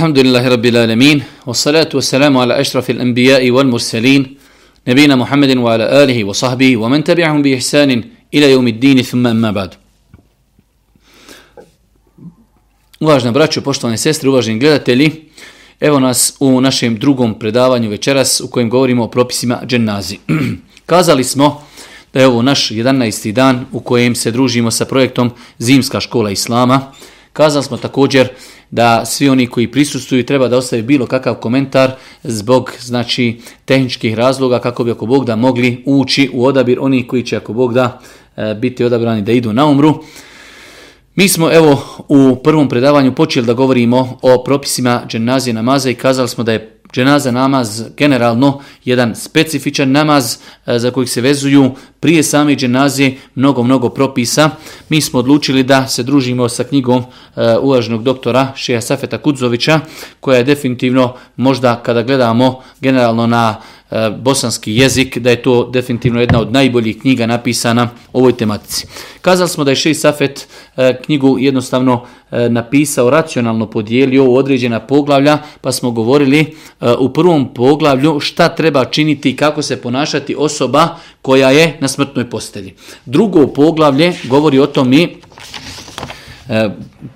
الحمد لله رب العالمين والصلاة والسلام على أشرف الأنبياء والمرسلين نبينا محمد وعلى آله وصحبه ومن تبعهم بإحسان إلى يوم الدين ثم أما بعد Uvažna braćo, poštovane sestre, uvaženi gledatelji, evo nas u našem drugom predavanju večeras u kojem govorimo o propisima dženazi. Kazali smo da je ovo naš 11. dan u kojem se družimo sa projektom Zimska škola Islama, Kazali smo također da svi oni koji prisustuju treba da ostave bilo kakav komentar zbog znači tehničkih razloga kako bi ako Bog da mogli ući u odabir onih koji će ako Bog da e, biti odabrani da idu na umru. Mi smo evo u prvom predavanju počeli da govorimo o propisima dženazije namaza i kazali smo da je Dženaza namaz generalno jedan specifičan namaz e, za kojeg se vezuju prije same dženaze mnogo, mnogo propisa. Mi smo odlučili da se družimo sa knjigom e, uvaženog doktora Šeja Safeta Kudzovića koja je definitivno možda kada gledamo generalno na E, bosanski jezik, da je to definitivno jedna od najboljih knjiga napisana u ovoj tematici. Kazali smo da je Šej Safet e, knjigu jednostavno e, napisao, racionalno podijelio u određena poglavlja, pa smo govorili u prvom poglavlju šta treba činiti i kako se ponašati osoba koja je na smrtnoj postelji. Drugo poglavlje govori o tom i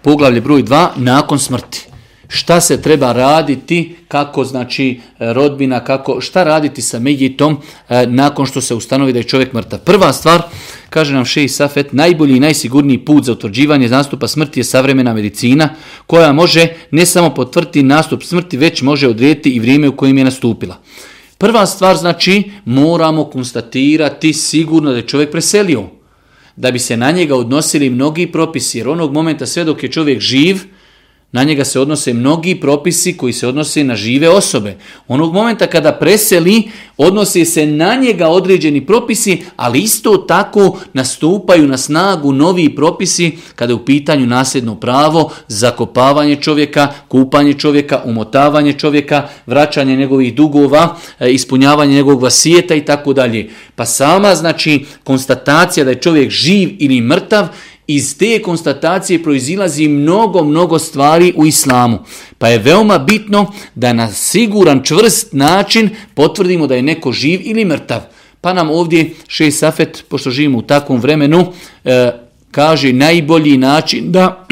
poglavlje broj 2 nakon smrti šta se treba raditi, kako znači e, rodbina, kako, šta raditi sa Megitom e, nakon što se ustanovi da je čovjek mrtav. Prva stvar, kaže nam Šeji Safet, najbolji i najsigurniji put za utvrđivanje nastupa smrti je savremena medicina koja može ne samo potvrditi nastup smrti, već može odrediti i vrijeme u kojem je nastupila. Prva stvar znači moramo konstatirati sigurno da je čovjek preselio, da bi se na njega odnosili mnogi propisi, jer onog momenta sve dok je čovjek živ, na njega se odnose mnogi propisi koji se odnose na žive osobe. Onog momenta kada preseli, odnose se na njega određeni propisi, ali isto tako nastupaju na snagu novi propisi kada je u pitanju nasljedno pravo, zakopavanje čovjeka, kupanje čovjeka, umotavanje čovjeka, vraćanje njegovih dugova, e, ispunjavanje njegovog vasijeta i tako dalje. Pa sama znači konstatacija da je čovjek živ ili mrtav iz te konstatacije proizilazi mnogo, mnogo stvari u islamu. Pa je veoma bitno da na siguran, čvrst način potvrdimo da je neko živ ili mrtav. Pa nam ovdje Šej safet, pošto živimo u takvom vremenu, e, kaže najbolji način da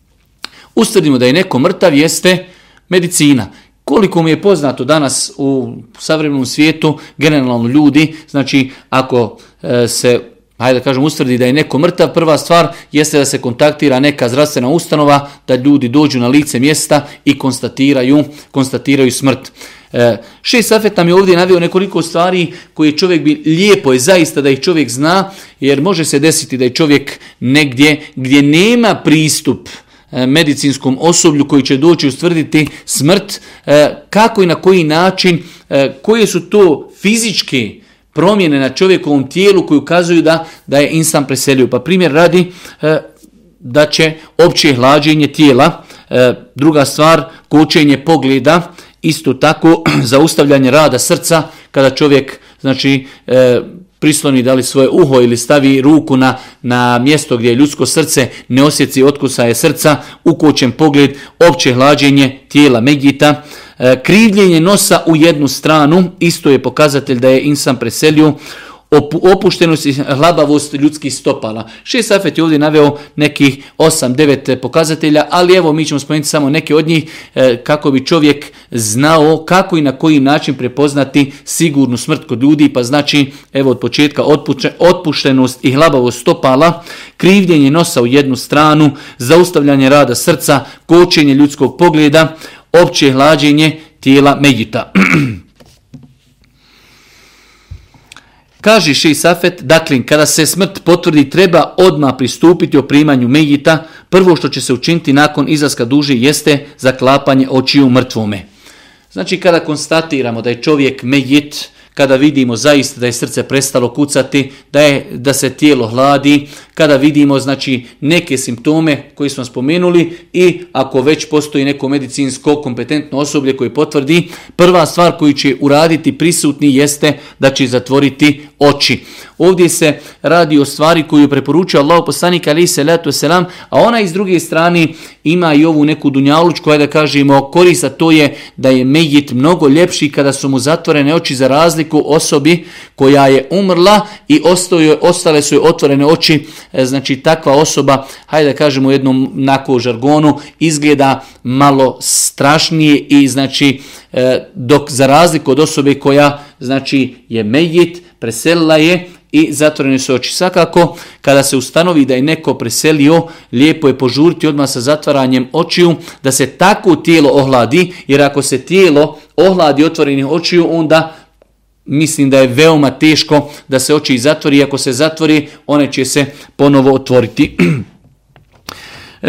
ustvrdimo da je neko mrtav jeste medicina. Koliko mi je poznato danas u savremenom svijetu, generalno ljudi, znači ako e, se hajde da kažem, ustvrdi da je neko mrtav, prva stvar jeste da se kontaktira neka zdravstvena ustanova, da ljudi dođu na lice mjesta i konstatiraju, konstatiraju smrt. E, šest Safet nam je ovdje navio nekoliko stvari koje čovjek bi, lijepo je zaista da ih čovjek zna, jer može se desiti da je čovjek negdje gdje nema pristup e, medicinskom osoblju koji će doći ustvrditi smrt, e, kako i na koji način, e, koje su to fizički promjene na čovjekovom tijelu koji ukazuju da, da je insan preselio. Pa primjer radi e, da će opće hlađenje tijela, e, druga stvar kočenje pogleda, isto tako zaustavljanje rada srca kada čovjek znači e, prisloni da li svoje uho ili stavi ruku na, na mjesto gdje je ljudsko srce, ne osjeci je srca, ukočen pogled, opće hlađenje tijela megita, E, krivljenje nosa u jednu stranu isto je pokazatelj da je insan preselio opuštenost i hlabavost ljudskih stopala. Šest Safet je ovdje naveo nekih 8-9 eh, pokazatelja, ali evo mi ćemo spomenuti samo neke od njih eh, kako bi čovjek znao kako i na koji način prepoznati sigurnu smrt kod ljudi, pa znači evo od početka otpuštenost i hlabavost stopala, krivljenje nosa u jednu stranu, zaustavljanje rada srca, kočenje ljudskog pogleda, opće hlađenje tijela medjita. Kaže Ši Safet, dakle, kada se smrt potvrdi, treba odmah pristupiti o primanju Mejita. Prvo što će se učiniti nakon izlaska duži jeste zaklapanje očiju mrtvome. Znači, kada konstatiramo da je čovjek Mejit, kada vidimo zaista da je srce prestalo kucati, da, je, da se tijelo hladi, kada vidimo znači neke simptome koje smo spomenuli i ako već postoji neko medicinsko kompetentno osoblje koje potvrdi, prva stvar koju će uraditi prisutni jeste da će zatvoriti oči. Ovdje se radi o stvari koju preporučuje Allah poslanik ali se selam, a ona iz druge strane ima i ovu neku dunjaluč koja da kažemo korisa to je da je mejit mnogo ljepši kada su mu zatvorene oči za razliku osobi koja je umrla i ostale su joj otvorene oči, e, znači takva osoba, hajde da kažemo u jednom nako žargonu, izgleda malo strašnije i znači e, dok za razliku od osobe koja znači je mejit, preselila je i zatvorene su oči. Svakako, kada se ustanovi da je neko preselio, lijepo je požuriti odmah sa zatvaranjem očiju, da se tako tijelo ohladi, jer ako se tijelo ohladi otvorenih očiju, onda mislim da je veoma teško da se oči zatvori, ako se zatvori, one će se ponovo otvoriti.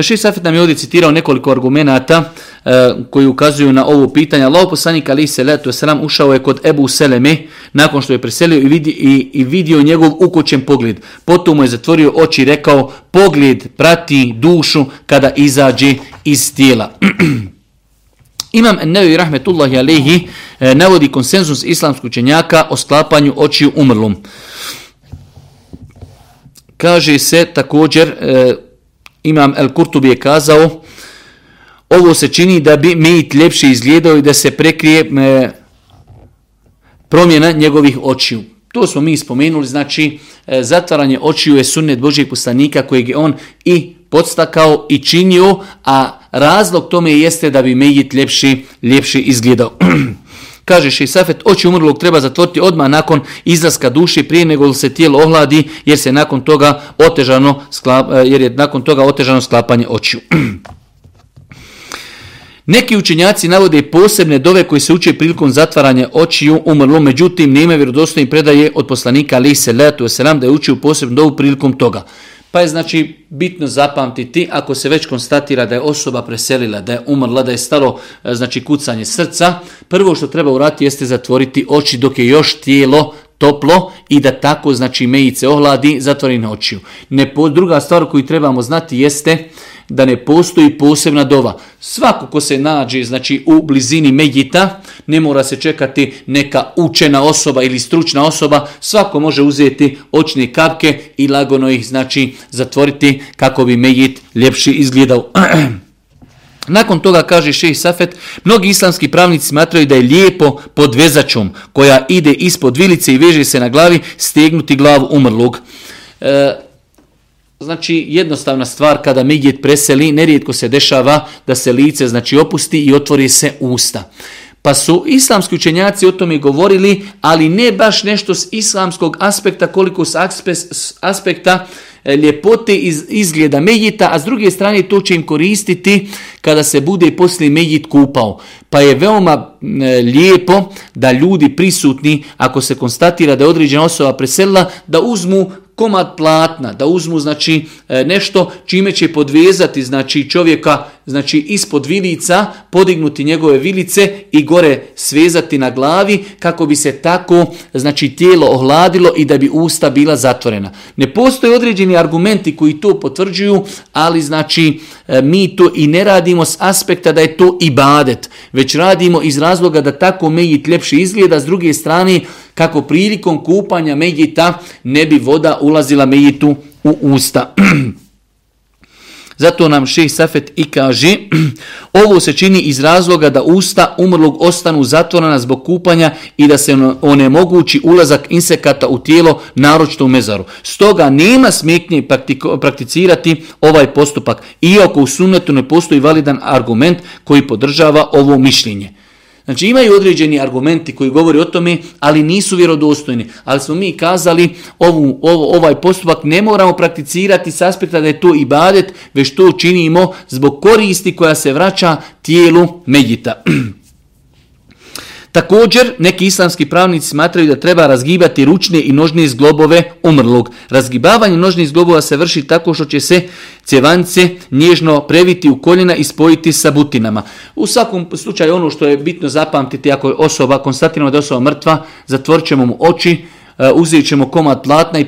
Šisafet nam je ovdje citirao nekoliko argumenata E, koji ukazuju na ovo pitanje. Allah poslanik ali se letu sram ušao je kod Ebu Seleme nakon što je preselio i vidio, i, i vidio njegov ukočen pogled. Potom mu je zatvorio oči i rekao pogled prati dušu kada izađe iz tijela. Imam Nevi Rahmetullahi Alehi e, navodi konsenzus islamskog učenjaka o sklapanju očiju umrlom. Kaže se također, e, Imam El Kurtubi je kazao, ovo se čini da bi mejit ljepše izgledao i da se prekrije e, promjena njegovih očiju. To smo mi spomenuli, znači e, zatvaranje očiju je sunnet Božijeg poslanika kojeg je on i podstakao i činio, a razlog tome jeste da bi mejit ljepši, izgledao. Kaže še Safet, oči umrlog treba zatvoriti odmah nakon izlaska duši prije nego se tijelo ohladi jer se nakon toga otežano, e, jer je nakon toga otežano sklapanje očiju. Neki učenjaci navode posebne dove koje se uče prilikom zatvaranja očiju umrlo, međutim nema vjerodostojne predaje od poslanika ali se letu selam da je učio posebnu dovu prilikom toga. Pa je znači bitno zapamtiti ako se već konstatira da je osoba preselila, da je umrla, da je stalo e, znači kucanje srca, prvo što treba urati jeste zatvoriti oči dok je još tijelo toplo i da tako znači mejice ohladi, zatvori očiju. druga stvar koju trebamo znati jeste da ne postoji posebna dova. Svako ko se nađe znači, u blizini Mejita, ne mora se čekati neka učena osoba ili stručna osoba, svako može uzeti očne kapke i lagano ih znači, zatvoriti kako bi Mejit ljepši izgledao. Nakon toga kaže Šeji Safet, mnogi islamski pravnici smatraju da je lijepo pod vezačom koja ide ispod vilice i veže se na glavi stegnuti glavu umrlog. E, Znači, jednostavna stvar, kada Megit preseli, nerijetko se dešava da se lice znači, opusti i otvori se usta. Pa su islamski učenjaci o tome govorili, ali ne baš nešto s islamskog aspekta, koliko s aspekta e, ljepote iz, izgleda Megita, a s druge strane to će im koristiti kada se bude poslije Megit kupao pa je veoma e, lijepo da ljudi prisutni, ako se konstatira da je određena osoba preselila, da uzmu komad platna, da uzmu znači e, nešto čime će podvezati znači čovjeka znači ispod vilica, podignuti njegove vilice i gore svezati na glavi kako bi se tako znači tijelo ohladilo i da bi usta bila zatvorena. Ne postoje određeni argumenti koji to potvrđuju, ali znači e, mi to i ne radimo s aspekta da je to ibadet, već radimo iz razloga da tako mejit ljepše izgleda, s druge strane kako prilikom kupanja mejita ne bi voda ulazila mejitu u usta. Zato nam ših Safet i kaže, ovo se čini iz razloga da usta umrlog ostanu zatvorena zbog kupanja i da se onemogući ulazak insekata u tijelo, naročito u mezaru. Stoga nema smetnje prakticirati ovaj postupak, iako u sunetu ne postoji validan argument koji podržava ovo mišljenje. Znači imaju određeni argumenti koji govori o tome, ali nisu vjerodostojni. Ali smo mi kazali ovu, ovaj postupak ne moramo prakticirati s aspekta da je to ibadet, već to činimo zbog koristi koja se vraća tijelu Medjita. Također, neki islamski pravnici smatraju da treba razgibati ručne i nožne zglobove umrlog. Razgibavanje nožnih zglobova se vrši tako što će se cjevance nježno previti u koljena i spojiti sa butinama. U svakom slučaju ono što je bitno zapamtiti ako je osoba, konstatiramo da je osoba mrtva, zatvorit ćemo mu oči, uh, uzet ćemo komad platna i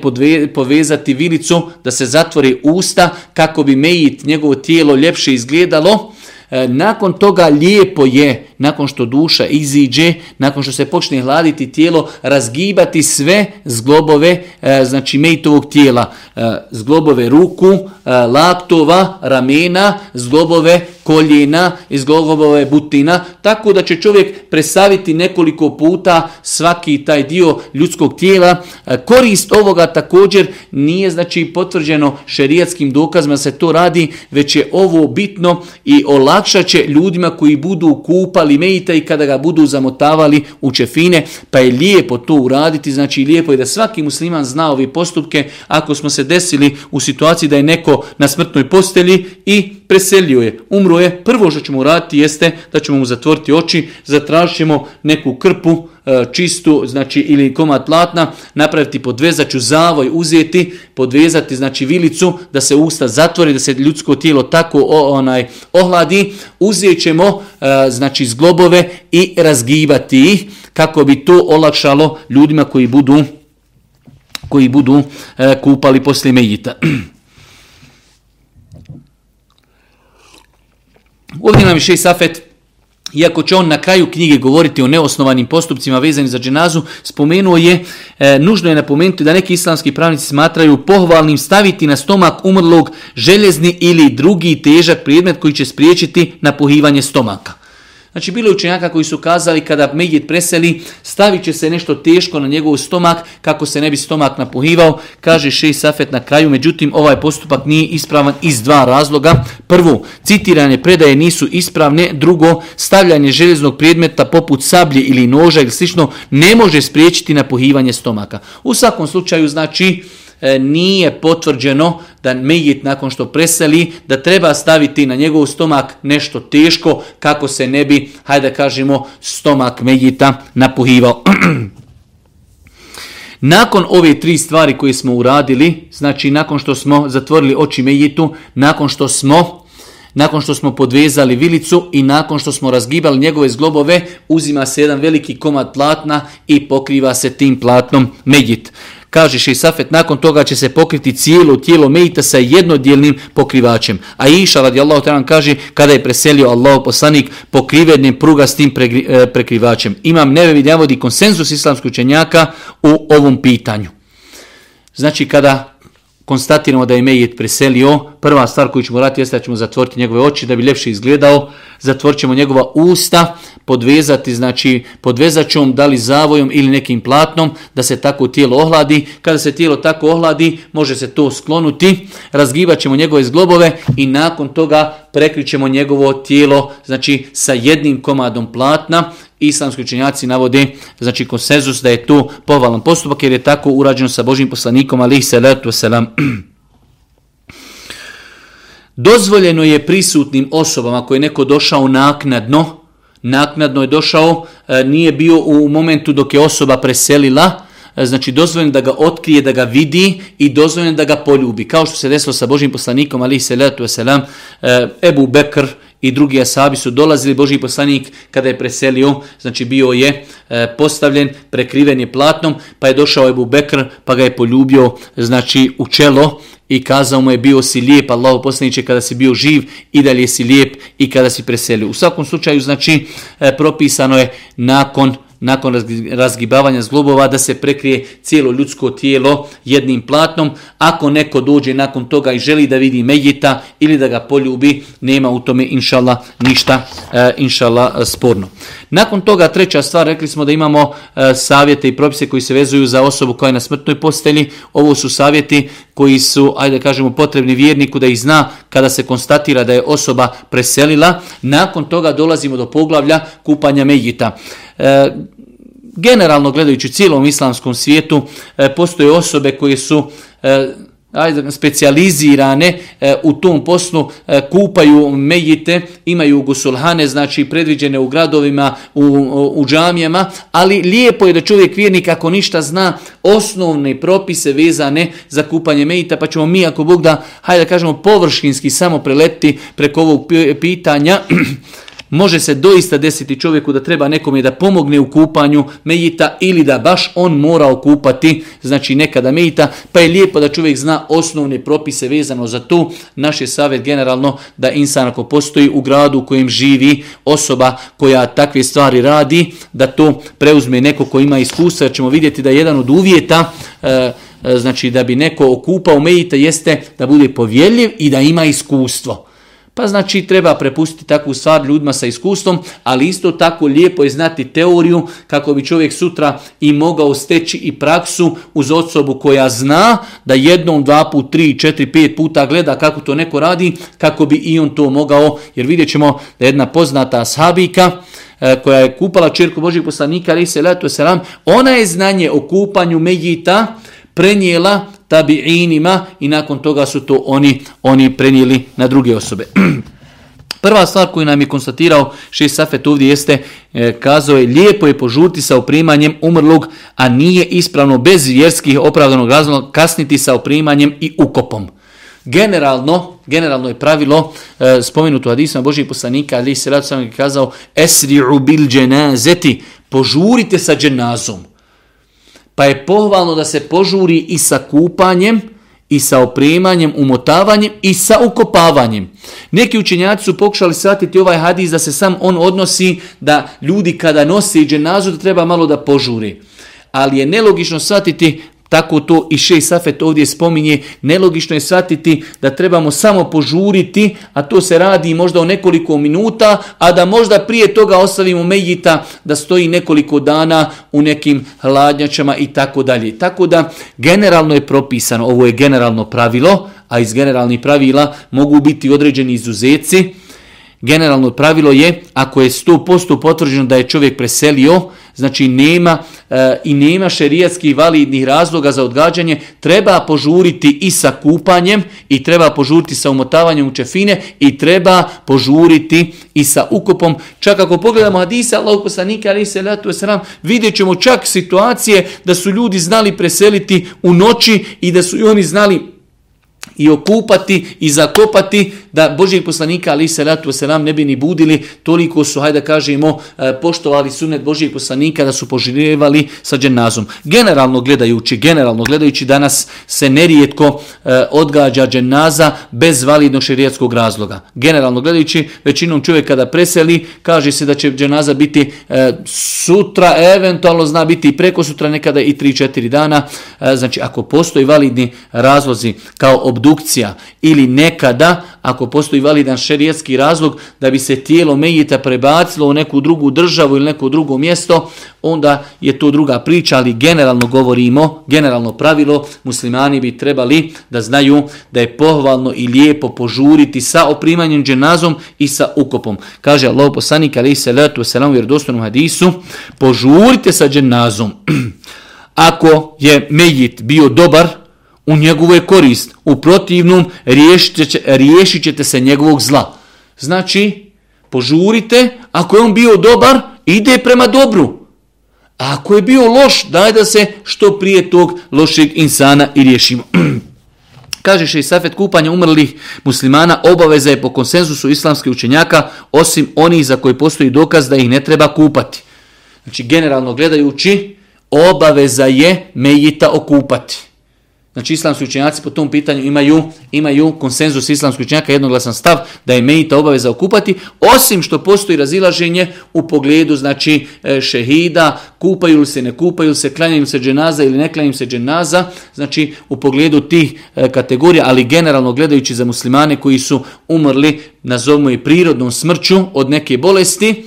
povezati vilicu da se zatvori usta kako bi mejit njegovo tijelo ljepše izgledalo. Uh, nakon toga lijepo je nakon što duša iziđe, nakon što se počne hladiti tijelo, razgibati sve zglobove, e, znači mejtovog tijela, e, zglobove ruku, e, laktova, ramena, zglobove koljena, zglobove butina, tako da će čovjek presaviti nekoliko puta svaki taj dio ljudskog tijela. Korist ovoga također nije znači potvrđeno šerijatskim dokazima se to radi, već je ovo bitno i olakšat će ljudima koji budu kupali i mejta i kada ga budu zamotavali u čefine, pa je lijepo to uraditi, znači lijepo je da svaki musliman zna ove postupke ako smo se desili u situaciji da je neko na smrtnoj postelji i preselio je, umro je, prvo što ćemo uraditi jeste da ćemo mu zatvoriti oči, zatražit ćemo neku krpu, E, čistu, znači ili komad platna, napraviti podvezaču zavoj, uzeti, podvezati znači vilicu da se usta zatvori, da se ljudsko tijelo tako onaj ohladi, uzet ćemo e, znači zglobove i razgibati ih kako bi to olakšalo ljudima koji budu koji budu e, kupali poslije mejita. Ovdje nam je šest safet iako će on na kraju knjige govoriti o neosnovanim postupcima vezanim za dženazu, spomenuo je, e, nužno je napomenuti da neki islamski pravnici smatraju pohvalnim staviti na stomak umrlog željezni ili drugi težak predmet koji će spriječiti napuhivanje stomaka. Znači, bilo je učenjaka koji su kazali kada Megid preseli, stavit će se nešto teško na njegov stomak kako se ne bi stomak napuhivao, kaže Šej Safet na kraju. Međutim, ovaj postupak nije ispravan iz dva razloga. Prvo, citirane predaje nisu ispravne. Drugo, stavljanje željeznog predmeta poput sablje ili noža ili slično ne može spriječiti napuhivanje stomaka. U svakom slučaju, znači, E, nije potvrđeno da mejit nakon što preseli, da treba staviti na njegov stomak nešto teško kako se ne bi, hajde kažemo, stomak mejita napuhivao. Nakon ove tri stvari koje smo uradili, znači nakon što smo zatvorili oči mejitu, nakon što smo nakon što smo podvezali vilicu i nakon što smo razgibali njegove zglobove, uzima se jedan veliki komad platna i pokriva se tim platnom Megit. Kaže Safet, nakon toga će se pokriti cijelo tijelo mejta sa jednodjelnim pokrivačem. A Iša Allah, ta'ala kaže, kada je preselio Allah poslanik pokrivenim prugastim e, prekrivačem. Imam nevevi navodi konsenzus islamskoj učenjaka u ovom pitanju. Znači, kada konstatiramo da je Mejit preselio, prva stvar koju ćemo raditi jeste da ćemo zatvoriti njegove oči da bi ljepše izgledao, zatvorit ćemo njegova usta, podvezati, znači podvezačom, da li zavojom ili nekim platnom, da se tako tijelo ohladi. Kada se tijelo tako ohladi, može se to sklonuti, razgibat ćemo njegove zglobove i nakon toga prekrićemo njegovo tijelo, znači sa jednim komadom platna islamski učenjaci navode znači konsenzus da je to povalan postupak jer je tako urađeno sa Božim poslanikom se se Dozvoljeno je prisutnim osobama ako je neko došao naknadno, naknadno je došao, e, nije bio u momentu dok je osoba preselila, e, znači dozvoljeno da ga otkrije, da ga vidi i dozvoljeno da ga poljubi. Kao što se desilo sa Božim poslanikom, ali se letu selam, e, Ebu Bekr i drugi asabi su dolazili, Boži poslanik kada je preselio, znači bio je e, postavljen, prekriven je platnom, pa je došao Ebu Bekr, pa ga je poljubio znači u čelo i kazao mu je bio si lijep, Allaho poslaniče kada si bio živ i dalje si lijep i kada si preselio. U svakom slučaju znači e, propisano je nakon nakon razgibavanja zglobova da se prekrije cijelo ljudsko tijelo jednim platnom. Ako neko dođe nakon toga i želi da vidi Mejita ili da ga poljubi, nema u tome inšala ništa e, inšala e, sporno. Nakon toga treća stvar, rekli smo da imamo e, savjete i propise koji se vezuju za osobu koja je na smrtnoj postelji. Ovo su savjeti koji su, ajde kažemo, potrebni vjerniku da ih zna kada se konstatira da je osoba preselila. Nakon toga dolazimo do poglavlja kupanja Mejita. E, generalno gledajući u cijelom islamskom svijetu e, postoje osobe koje su e, specijalizirane u tom poslu kupaju mejite, imaju gusulhane, znači predviđene u gradovima, u, u džamijama, ali lijepo je da čovjek vjernik ako ništa zna osnovne propise vezane za kupanje mejita, pa ćemo mi ako Bog da, hajde da kažemo površinski samo preleti preko ovog pitanja Može se doista desiti čovjeku da treba nekome da pomogne u kupanju mejita ili da baš on mora okupati, znači nekada mejita, pa je lijepo da čovjek zna osnovne propise vezano za to. Naš je savjet generalno da insan ako postoji u gradu u kojem živi osoba koja takve stvari radi, da to preuzme neko ko ima iskustva, jer ćemo vidjeti da je jedan od uvjeta e, e, znači da bi neko okupao mejita jeste da bude povjeljiv i da ima iskustvo. Pa znači treba prepustiti takvu stvar ljudima sa iskustvom, ali isto tako lijepo je znati teoriju kako bi čovjek sutra i mogao steći i praksu uz osobu koja zna da jednom, dva put, tri, četiri, pet puta gleda kako to neko radi, kako bi i on to mogao, jer vidjet ćemo da jedna poznata sahabika, e, koja je kupala čirku Božih poslanika, ali se ona je znanje o kupanju Megita prenijela tabiinima i nakon toga su to oni, oni prenijeli na druge osobe. Prva stvar koju nam je konstatirao Šeš Safet ovdje jeste, e, kazao je, lijepo je požuriti sa oprimanjem umrlog, a nije ispravno bez vjerskih opravdanog razloga kasniti sa oprimanjem i ukopom. Generalno, generalno je pravilo e, spomenuto na Božih poslanika, ali se sam je kazao, esri'u bil zeti požurite sa dženazom pa je pohvalno da se požuri i sa kupanjem, i sa opremanjem, umotavanjem i sa ukopavanjem. Neki učenjaci su pokušali shvatiti ovaj hadis da se sam on odnosi da ljudi kada nose i dženazu da treba malo da požuri. Ali je nelogično shvatiti tako to i šest Safet ovdje spominje, nelogično je shvatiti da trebamo samo požuriti, a to se radi možda o nekoliko minuta, a da možda prije toga ostavimo Mejita da stoji nekoliko dana u nekim hladnjačama i tako dalje. Tako da generalno je propisano, ovo je generalno pravilo, a iz generalnih pravila mogu biti određeni izuzeci, Generalno pravilo je, ako je 100% potvrđeno da je čovjek preselio, znači nema eh, i nema šerijatskih validnih razloga za odgađanje, treba požuriti i sa kupanjem i treba požuriti sa umotavanjem u čefine i treba požuriti i sa ukopom. Čak ako pogledamo hadisa Allahog poslanika ali se letu sram, vidjet ćemo čak situacije da su ljudi znali preseliti u noći i da su i oni znali i okupati i zakopati da Božijeg poslanika ali se ratu nam ne bi ni budili, toliko su, hajde kažemo, eh, poštovali sunet Božijeg poslanika da su poživljivali sa dženazom. Generalno gledajući, generalno gledajući danas se nerijetko eh, odgađa dženaza bez validnog šerijatskog razloga. Generalno gledajući, većinom čovjek kada preseli, kaže se da će dženaza biti eh, sutra, eventualno zna biti i preko sutra, nekada i 3-4 dana. Znači, ako postoji validni razlozi kao obdukcija ili nekada, ako ako postoji validan šerijetski razlog da bi se tijelo Mejita prebacilo u neku drugu državu ili neko drugo mjesto, onda je to druga priča, ali generalno govorimo, generalno pravilo, muslimani bi trebali da znaju da je pohvalno i lijepo požuriti sa oprimanjem dženazom i sa ukopom. Kaže Allah poslanik se salatu se u vjerodostojnom hadisu, požurite sa dženazom. Ako je Mejit bio dobar, u je korist. U protivnom riješit ćete se njegovog zla. Znači, požurite, ako je on bio dobar, ide prema dobru. A ako je bio loš, daj da se što prije tog lošeg insana i riješimo. Kaže i Safet, kupanja umrlih muslimana obaveza je po konsenzusu islamskih učenjaka, osim onih za koji postoji dokaz da ih ne treba kupati. Znači, generalno gledajući, obaveza je mejita okupati. Znači islamski učenjaci po tom pitanju imaju, imaju konsenzus islamskih učenjaka, jednoglasan stav da je mejita obaveza okupati, osim što postoji razilaženje u pogledu znači e, šehida, kupaju li se, ne kupaju li se, klanjaju se dženaza ili ne klanjaju se dženaza, znači u pogledu tih e, kategorija, ali generalno gledajući za muslimane koji su umrli, nazovimo i prirodnom smrću od neke bolesti,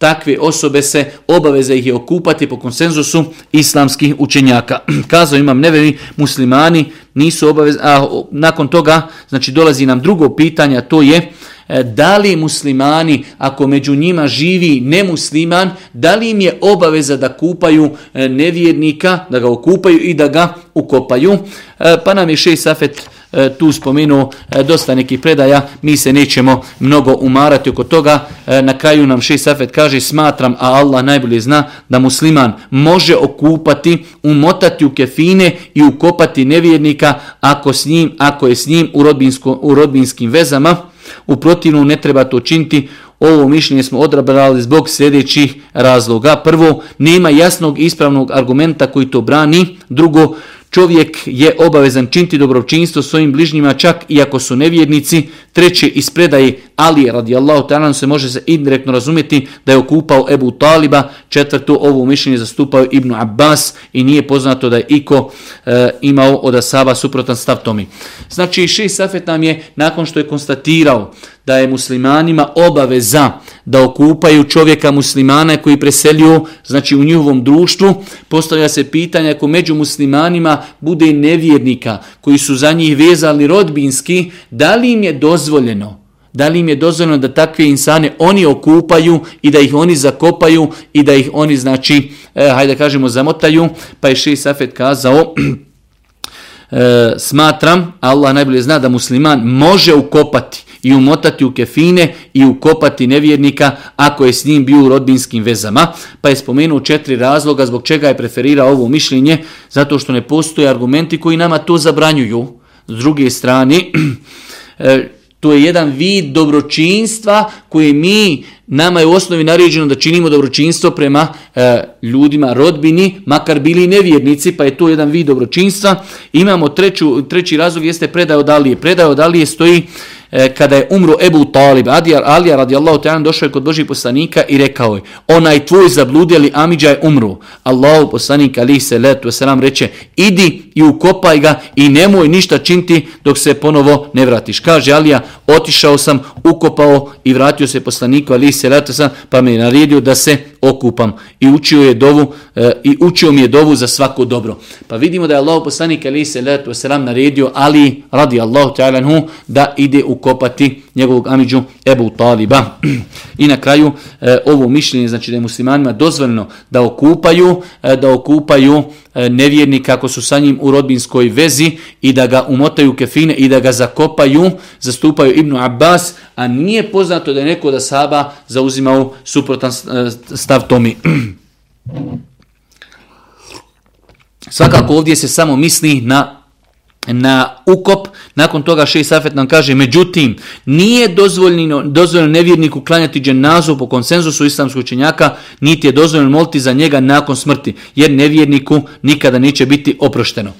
takve osobe se obaveza ih je okupati po konsenzusu islamskih učenjaka. Kazao imam nevevi muslimani nisu obavezni, a nakon toga znači dolazi nam drugo pitanje, to je e, da li muslimani, ako među njima živi nemusliman, da li im je obaveza da kupaju e, nevjernika, da ga okupaju i da ga ukopaju? E, pa nam je šest safet E, tu spomenuo e, dosta nekih predaja, mi se nećemo mnogo umarati oko toga. E, na kraju nam šest Safet kaže, smatram, a Allah najbolje zna, da musliman može okupati, umotati u kefine i ukopati nevjernika ako, s njim, ako je s njim u, u rodbinskim vezama. U protivnu ne treba to činiti, ovo mišljenje smo odabrali zbog sljedećih razloga. Prvo, nema jasnog ispravnog argumenta koji to brani. Drugo, Čovjek je obavezan činti dobročinstvo svojim bližnjima čak i ako su nevjernici. Treće, ispredaji, ali radijallahu ta'ala se može se indirektno razumjeti da je okupao Ebu Taliba, četvrtu ovu mišljenje zastupao Ibnu Abbas i nije poznato da je Iko e, imao od Asaba suprotan stav tomi. Znači Ši Safet nam je nakon što je konstatirao da je muslimanima obaveza da okupaju čovjeka muslimana koji preselio znači u njihovom društvu, postavlja se pitanje ako među muslimanima bude nevjernika koji su za njih vezali rodbinski, da li im je dozvoljeno da li im je dozvoljeno da takve insane oni okupaju i da ih oni zakopaju i da ih oni, znači, eh, hajde da kažemo, zamotaju? Pa je Ši Safet kazao, E, smatram, Allah najbolje zna da musliman može ukopati i umotati u kefine i ukopati nevjernika ako je s njim bio u rodbinskim vezama. Pa je spomenuo četiri razloga zbog čega je preferirao ovo mišljenje, zato što ne postoje argumenti koji nama to zabranjuju. S druge strane, e, to je jedan vid dobročinstva koji mi, nama je u osnovi naređeno da činimo dobročinstvo prema e, ljudima, rodbini, makar bili nevjernici, pa je to jedan vid dobročinstva. Imamo treću, treći razlog, jeste predaj od Alije. Predaj od Alije stoji E, kada je umro Ebu Talib, Adija, Alija radijallahu ta'ala došao je kod Božih poslanika i rekao je, onaj tvoj zabludjeli Amidža je umro. Allahu poslanik ali se letu selam reče, idi i ukopaj ga i nemoj ništa činti dok se ponovo ne vratiš. Kaže Alija, otišao sam, ukopao i vratio se poslaniku ali se letu selam, pa mi je naredio da se okupam i učio je dovu e, i učio mi je dovu za svako dobro. Pa vidimo da je Allah poslanik ali se letu selam naredio ali radi Allahu ta'ala da ide ukopati njegovog Amidžu Ebu Taliba. I na kraju e, ovo mišljenje, znači da je muslimanima dozvoljeno da okupaju, e, da okupaju e, nevjerni ako su sa njim u rodbinskoj vezi i da ga umotaju kefine i da ga zakopaju, zastupaju Ibnu Abbas, a nije poznato da je neko da Saba zauzimao suprotan stav Tomi. Svakako ovdje se samo misli na na ukop, nakon toga Šeji Safet nam kaže, međutim, nije dozvoljeno, dozvoljeno nevjerniku klanjati dženazu po konsenzusu islamskog učenjaka, niti je dozvoljeno moliti za njega nakon smrti, jer nevjerniku nikada neće biti oprošteno.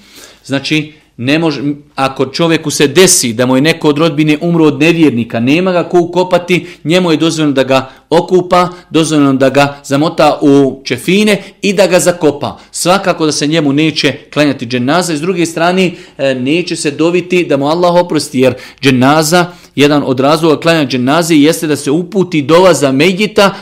Znači, ne može, ako čovjeku se desi da mu je neko od rodbine umro od nevjernika, nema ga ko ukopati, njemu je dozvoljeno da ga okupa, dozvoljeno da ga zamota u čefine i da ga zakopa svakako da se njemu neće klanjati dženaza i s druge strane e, neće se doviti da mu Allah oprosti jer dženaza, jedan od razloga klanja dženaze jeste da se uputi dova za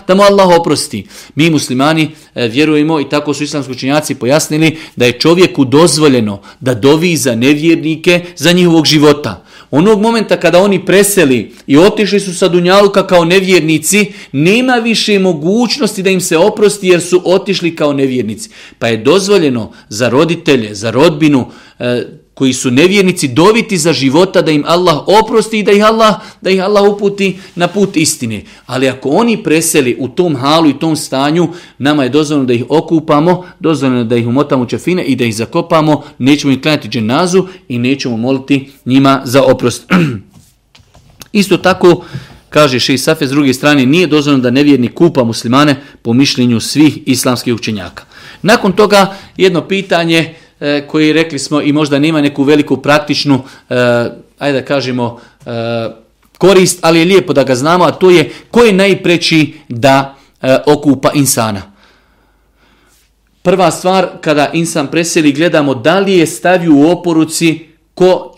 da mu Allah oprosti. Mi muslimani e, vjerujemo i tako su islamski učinjaci pojasnili da je čovjeku dozvoljeno da dovi za nevjernike za njihovog života. Onog momenta kada oni preseli i otišli su sa Dunjaluka kao nevjernici, nema više mogućnosti da im se oprosti jer su otišli kao nevjernici. Pa je dozvoljeno za roditelje, za rodbinu, e, koji su nevjernici doviti za života da im Allah oprosti i da ih Allah, da ih Allah uputi na put istine. Ali ako oni preseli u tom halu i tom stanju, nama je dozvoljeno da ih okupamo, dozvoljeno da ih umotamo u čefine i da ih zakopamo, nećemo im klanjati dženazu i nećemo moliti njima za oprost. Isto tako, kaže Šeji Safe s druge strane, nije dozvoljeno da nevjerni kupa muslimane po mišljenju svih islamskih učenjaka. Nakon toga jedno pitanje, E, koji rekli smo i možda nema neku veliku praktičnu, e, ajde da kažemo, e, korist, ali je lijepo da ga znamo, a to je ko je najpreći da okupa insana. Prva stvar, kada insan preseli, gledamo da li je stavio u oporuci ko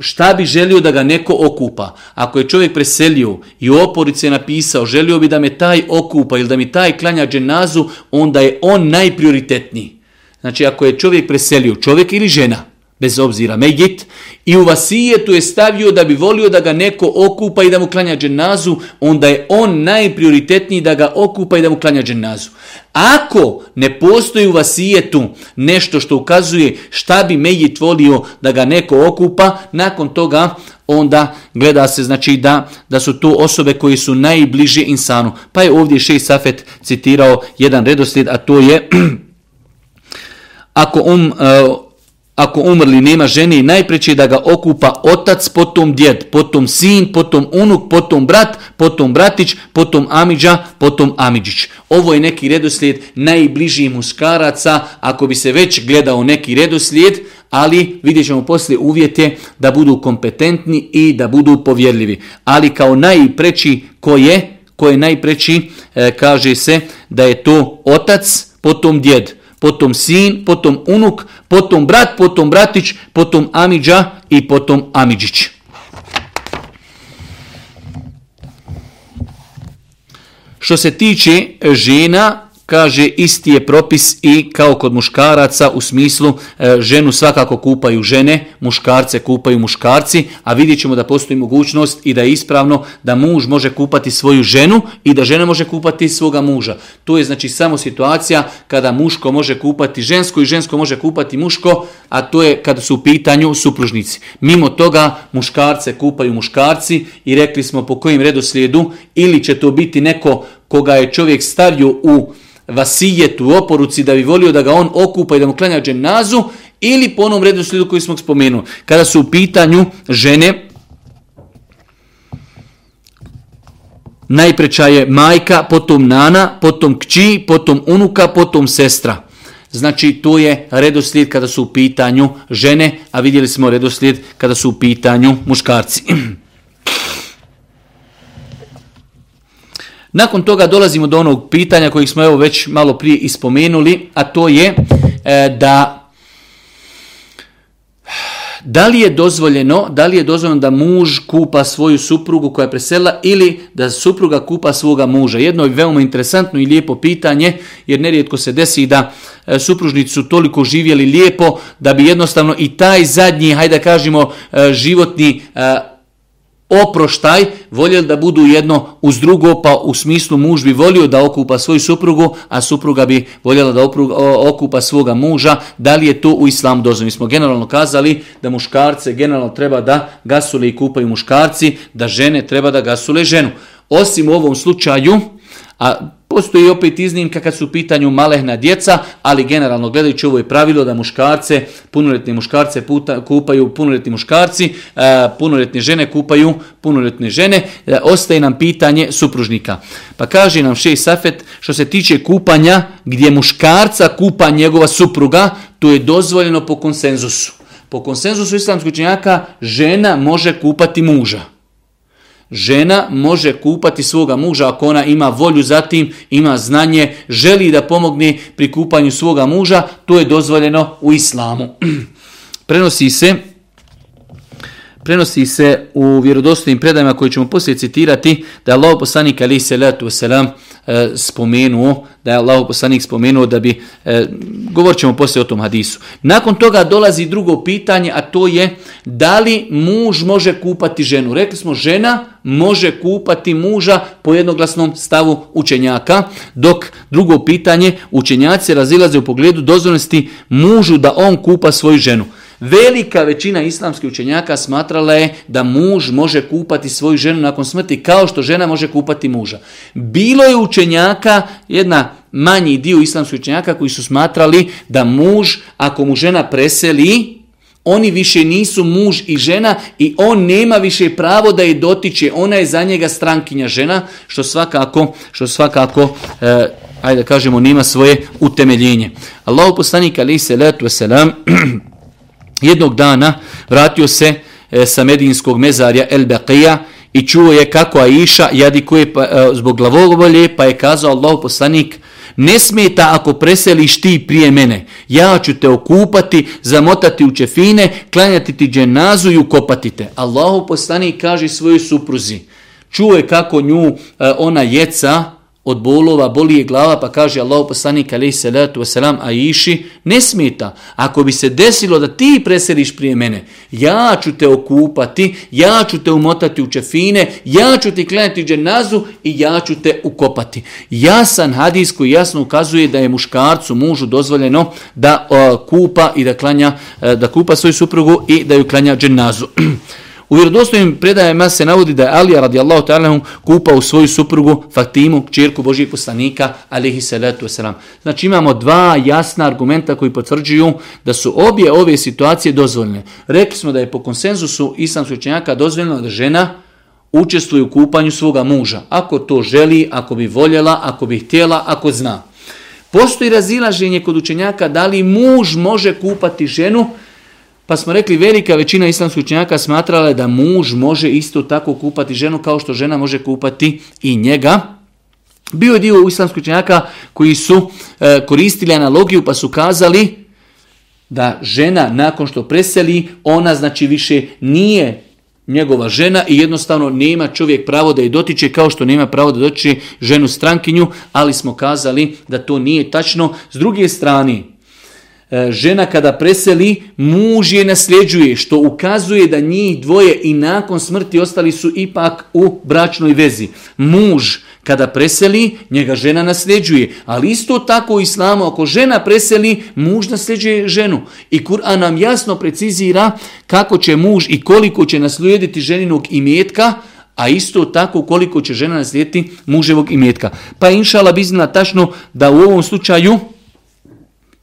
šta bi želio da ga neko okupa. Ako je čovjek preselio i u oporici je napisao želio bi da me taj okupa ili da mi taj klanja dženazu, onda je on najprioritetniji. Znači ako je čovjek preselio, čovjek ili žena, bez obzira, megit, i u vasijetu je stavio da bi volio da ga neko okupa i da mu klanja dženazu, onda je on najprioritetniji da ga okupa i da mu klanja dženazu. Ako ne postoji u vasijetu nešto što ukazuje šta bi megit volio da ga neko okupa, nakon toga onda gleda se znači da, da su to osobe koji su najbliže insanu. Pa je ovdje šest Safet citirao jedan redoslijed, a to je ako, um, e, ako umrli nema žene, najpreće da ga okupa otac, potom djed, potom sin, potom unuk, potom brat, potom bratić, potom amidža, potom amidžić. Ovo je neki redoslijed najbliži muškaraca, ako bi se već gledao neki redoslijed, ali vidjet ćemo poslije uvjete da budu kompetentni i da budu povjerljivi. Ali kao najpreći ko je, ko je najpreći, e, kaže se da je to otac, potom djed, potom sin, potom unuk, potom brat, potom bratić, potom amidža i potom amidžić. Što se tiče žena, kaže isti je propis i kao kod muškaraca u smislu e, ženu svakako kupaju žene, muškarce kupaju muškarci, a vidjet ćemo da postoji mogućnost i da je ispravno da muž može kupati svoju ženu i da žena može kupati svoga muža. To je znači samo situacija kada muško može kupati žensko i žensko može kupati muško, a to je kada su u pitanju supružnici. Mimo toga muškarce kupaju muškarci i rekli smo po kojim redoslijedu ili će to biti neko koga je čovjek stavio u vasijetu, u oporuci, da bi volio da ga on okupa i da mu klanja dženazu, ili po onom redu koji smo spomenuli. Kada su u pitanju žene, najpreča je majka, potom nana, potom kći, potom unuka, potom sestra. Znači, to je redoslijed kada su u pitanju žene, a vidjeli smo redoslijed kada su u pitanju muškarci. Nakon toga dolazimo do onog pitanja kojeg smo evo već malo prije ispomenuli, a to je e, da da li je dozvoljeno, da li je dozvoljeno da muž kupa svoju suprugu koja je preselila ili da supruga kupa svoga muža? Jedno je veoma interesantno i lijepo pitanje, jer nerijetko se desi da e, supružnici su toliko živjeli lijepo da bi jednostavno i taj zadnji, hajde kažemo, e, životni oproštaj, voljeli da budu jedno uz drugo, pa u smislu muž bi volio da okupa svoju suprugu, a supruga bi voljela da okupa svoga muža, da li je to u islamu dozvoljeno. Mi smo generalno kazali da muškarce generalno treba da gasule i kupaju muškarci, da žene treba da gasule ženu. Osim u ovom slučaju, a Postoji opet iznimka kad su u pitanju malehna djeca, ali generalno gledajući ovo je pravilo da muškarce, punoljetni muškarce puta, kupaju punoljetni muškarci, e, punoljetne žene kupaju punoljetne žene. E, ostaje nam pitanje supružnika. Pa kaže nam Šej Safet što se tiče kupanja gdje muškarca kupa njegova supruga, to je dozvoljeno po konsenzusu. Po konsenzusu islamskoj činjaka žena može kupati muža. Žena može kupati svoga muža ako ona ima volju za tim, ima znanje, želi da pomogne pri kupanju svoga muža, to je dozvoljeno u islamu. Prenosi se u vjerodostojnim predajima koje ćemo poslije citirati da Allah poslanik ali se letu E, spomenuo, da je Allah poslanik spomenuo da bi, e, govorit ćemo poslije o tom hadisu. Nakon toga dolazi drugo pitanje, a to je da li muž može kupati ženu. Rekli smo žena može kupati muža po jednoglasnom stavu učenjaka, dok drugo pitanje učenjaci razilaze u pogledu dozvoljnosti mužu da on kupa svoju ženu. Velika većina islamskih učenjaka smatrala je da muž može kupati svoju ženu nakon smrti kao što žena može kupati muža. Bilo je učenjaka, jedna manji dio islamskih učenjaka koji su smatrali da muž, ako mu žena preseli, oni više nisu muž i žena i on nema više pravo da je dotiče. Ona je za njega strankinja žena, što svakako, što svakako e, ajde da kažemo, nema svoje utemeljenje. Allahu poslanik ali se letu selam Jednog dana vratio se e, sa medijinskog mezarja El Beqija i čuo je kako Aisha jadikuje pa, e, zbog glavobolje, pa je kazao Allah poslanik, ne smeta ako preseliš ti prije mene. Ja ću te okupati, zamotati u čefine, klanjati ti dženazu i ukopati te. Allah poslanik kaže svojoj supruzi. Čuo je kako nju e, ona jeca, od bolova, boli je glava, pa kaže Allah poslanik alaih salatu wasalam, a iši, ne smeta. Ako bi se desilo da ti preseliš prije mene, ja ću te okupati, ja ću te umotati u čefine, ja ću ti klanjati dženazu i ja ću te ukopati. Jasan hadis koji jasno ukazuje da je muškarcu, mužu dozvoljeno da kupa i da klanja, e, da kupa svoju suprugu i da ju klanja dženazu. U vjerodostojnim predajama se navodi da je Alija radijallahu kupa kupao svoju suprugu Fatimu, čirku Božijeg poslanika, alihi salatu wasalam. Znači imamo dva jasna argumenta koji potvrđuju da su obje ove situacije dozvoljene. Rekli smo da je po konsenzusu islamskoj učenjaka dozvoljeno da žena učestvuje u kupanju svoga muža. Ako to želi, ako bi voljela, ako bi htjela, ako zna. Postoji razilaženje kod učenjaka da li muž može kupati ženu, pa smo rekli, velika većina islamskih učenjaka smatrala je da muž može isto tako kupati ženu kao što žena može kupati i njega. Bio je dio islamskih učenjaka koji su e, koristili analogiju pa su kazali da žena nakon što preseli, ona znači više nije njegova žena i jednostavno nema čovjek pravo da je dotiče kao što nema pravo da dotiče ženu strankinju, ali smo kazali da to nije tačno. S druge strane, E, žena kada preseli, muž je nasljeđuje, što ukazuje da njih dvoje i nakon smrti ostali su ipak u bračnoj vezi. Muž kada preseli, njega žena nasljeđuje. Ali isto tako u islamu, ako žena preseli, muž nasljeđuje ženu. I Kur'an nam jasno precizira kako će muž i koliko će naslijediti ženinog imetka, a isto tako koliko će žena naslijediti muževog imetka. Pa inšala bi tačno da u ovom slučaju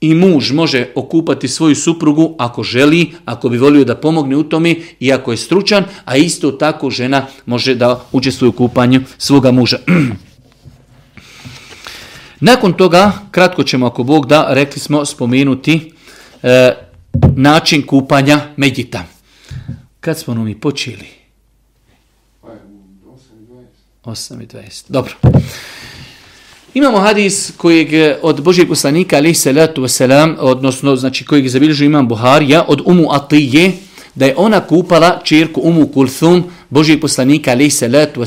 i muž može okupati svoju suprugu ako želi, ako bi volio da pomogne u tome i ako je stručan, a isto tako žena može da učestvuje u kupanju svoga muža. Nakon toga, kratko ćemo ako Bog da, rekli smo spomenuti e, način kupanja medjita. Kad smo ono mi počeli? 8.20. Pa Dobro. Imamo hadis kojeg od Božijeg poslanika, salatu odnosno, znači, kojeg zabilježio imam Buharija, od Umu Atije, da je ona kupala čerku Umu Kulthum, Božijeg poslanika, salatu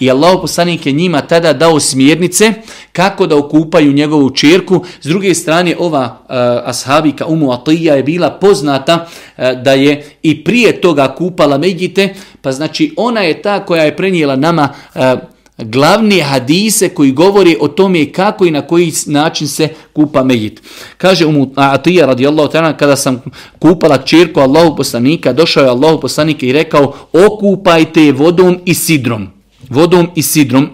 i Allah poslanik je njima tada dao smjernice kako da okupaju njegovu čerku. S druge strane, ova uh, ashabika Umu Atija je bila poznata e, da je i prije toga kupala Megite, pa znači ona je ta koja je prenijela nama uh, Glavni hadise koji govori o tome kako i na koji način se kupa mejit. Kaže mu Atija radijallahu ta'ala, kada sam kupala čirku Allahu poslanika, došao je Allahu poslanika i rekao, okupajte vodom i sidrom. Vodom i sidrom.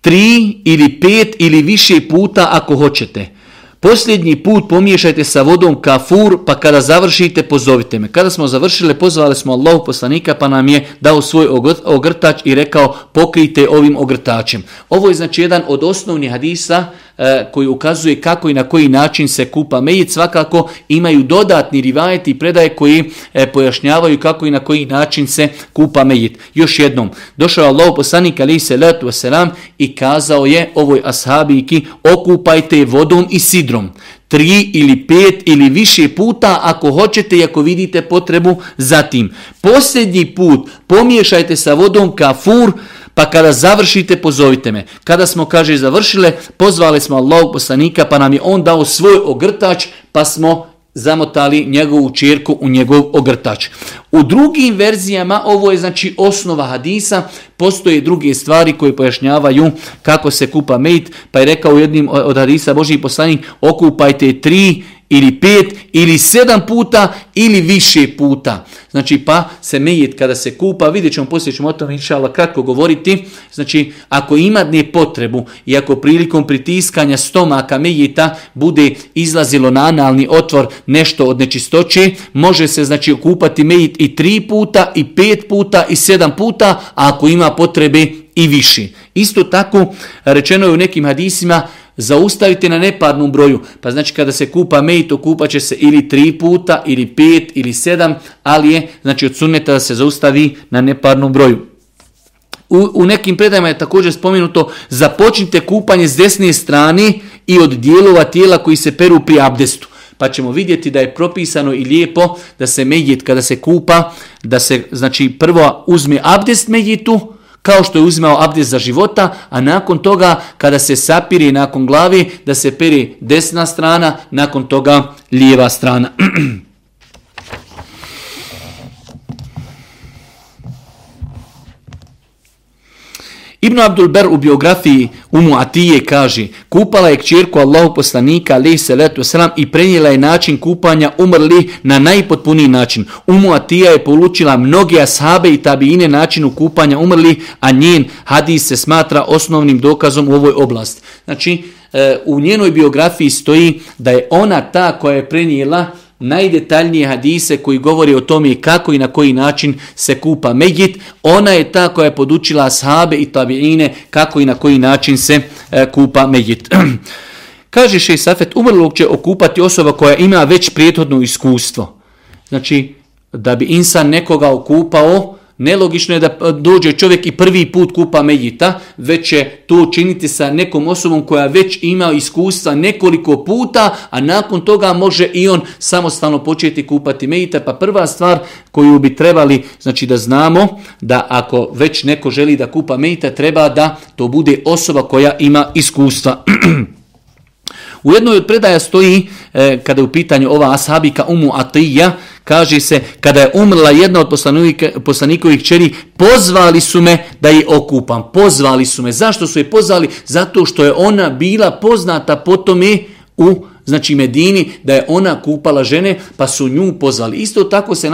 Tri ili pet ili više puta ako hoćete. Posljednji put pomiješajte sa vodom kafur, pa kada završite pozovite me. Kada smo završile, pozvali smo Allahu poslanika, pa nam je dao svoj ogrtač i rekao pokrijte ovim ogrtačem. Ovo je znači jedan od osnovnih hadisa E, koji ukazuje kako i na koji način se kupa mejit. Svakako imaju dodatni rivajet i predaje koji e, pojašnjavaju kako i na koji način se kupa mejit. Još jednom, došao je Allah poslanik ali se letu selam i kazao je ovoj ashabiki okupajte vodom i sidrom tri ili pet ili više puta ako hoćete i ako vidite potrebu za tim. Posljednji put pomiješajte sa vodom kafur, pa kada završite pozovite me. Kada smo, kaže, završile, pozvali smo Allahog poslanika, pa nam je on dao svoj ogrtač, pa smo zamotali njegovu čirku u njegov ogrtač. U drugim verzijama, ovo je znači osnova hadisa, postoje druge stvari koje pojašnjavaju kako se kupa mejt, pa je rekao u jednim od hadisa Boži poslanik, okupajte tri ili pet ili sedam puta ili više puta. Znači pa se mejet kada se kupa, vidjet ćemo poslije ćemo o tome inšala govoriti. Znači ako ima ne potrebu i ako prilikom pritiskanja stomaka mejita bude izlazilo na analni otvor nešto od nečistoće, može se znači okupati mejit i tri puta i pet puta i sedam puta, a ako ima potrebe i više. Isto tako rečeno je u nekim hadisima Zaustavite na neparnom broju. Pa znači kada se kupa mejt, kupa će se ili tri puta, ili pet, ili sedam, ali je znači od da se zaustavi na neparnom broju. U, u nekim predajama je također spomenuto započnite kupanje s desne strane i od dijelova tijela koji se peru pri abdestu. Pa ćemo vidjeti da je propisano i lijepo da se medjet kada se kupa, da se znači prvo uzme abdest medjitu, kao što je uzimao abdest za života, a nakon toga kada se sapiri nakon glavi, da se peri desna strana, nakon toga lijeva strana. Ibn Abdul Ber u biografiji Umu Atije kaže kupala je kćerku Allahu poslanika alaih salatu wasalam i prenijela je način kupanja umrli na najpotpuniji način. Umu Atija je polučila mnoge ashabe i tabine načinu kupanja umrli, a njen hadis se smatra osnovnim dokazom u ovoj oblasti. Znači, e, u njenoj biografiji stoji da je ona ta koja je prenijela najdetaljnije hadise koji govori o tome kako i na koji način se kupa Megit. Ona je ta koja je podučila ashabe i tabiine kako i na koji način se e, kupa Megit. Kaže še Safet, umrlog će okupati osoba koja ima već prijethodno iskustvo. Znači, da bi insan nekoga okupao, Nelogično je da e, dođe čovjek i prvi put kupa Mejita, već će to činiti sa nekom osobom koja već ima iskustva nekoliko puta, a nakon toga može i on samostalno početi kupati Mejita. Pa prva stvar koju bi trebali, znači da znamo da ako već neko želi da kupa Mejita, treba da to bude osoba koja ima iskustva. U jednoj od predaja stoji, e, kada je u pitanju ova ashabika Umu Atija, kaže se, kada je umrla jedna od poslanikovih čeri, pozvali su me da je okupam. Pozvali su me. Zašto su je pozvali? Zato što je ona bila poznata potom i u znači Medini, da je ona kupala žene, pa su nju pozvali. Isto tako se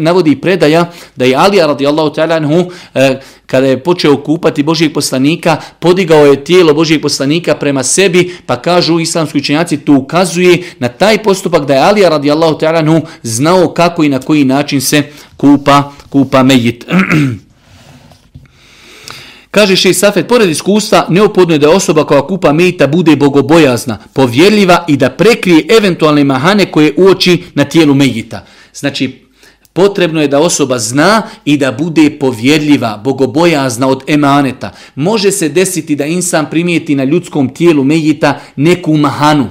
navodi predaja da je Alija radijallahu u e, kada je počeo kupati Božijeg poslanika, podigao je tijelo Božijeg poslanika prema sebi, pa kažu islamski učenjaci, tu ukazuje na taj postupak da je Alija radijallahu Talanhu znao kako i na koji način se kupa, kupa mejit. Kaže Šej Safet, pored iskustva, neophodno je da osoba koja kupa mejita bude bogobojazna, povjerljiva i da prekrije eventualne mahane koje uoči na tijelu mejita. Znači, Potrebno je da osoba zna i da bude povjerljiva, bogobojazna od emaneta. Može se desiti da insan primijeti na ljudskom tijelu mejita neku mahanu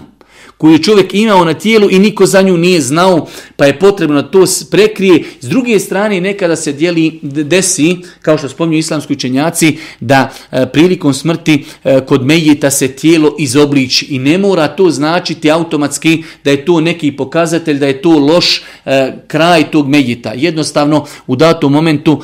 koju je čovjek imao na tijelu i niko za nju nije znao, pa je potrebno to prekrije. S druge strane, nekada se dijeli, desi, kao što spominju islamski učenjaci, da e, prilikom smrti e, kod mejita se tijelo izobliči i ne mora to značiti automatski da je to neki pokazatelj, da je to loš e, kraj tog mejita. Jednostavno, u datom momentu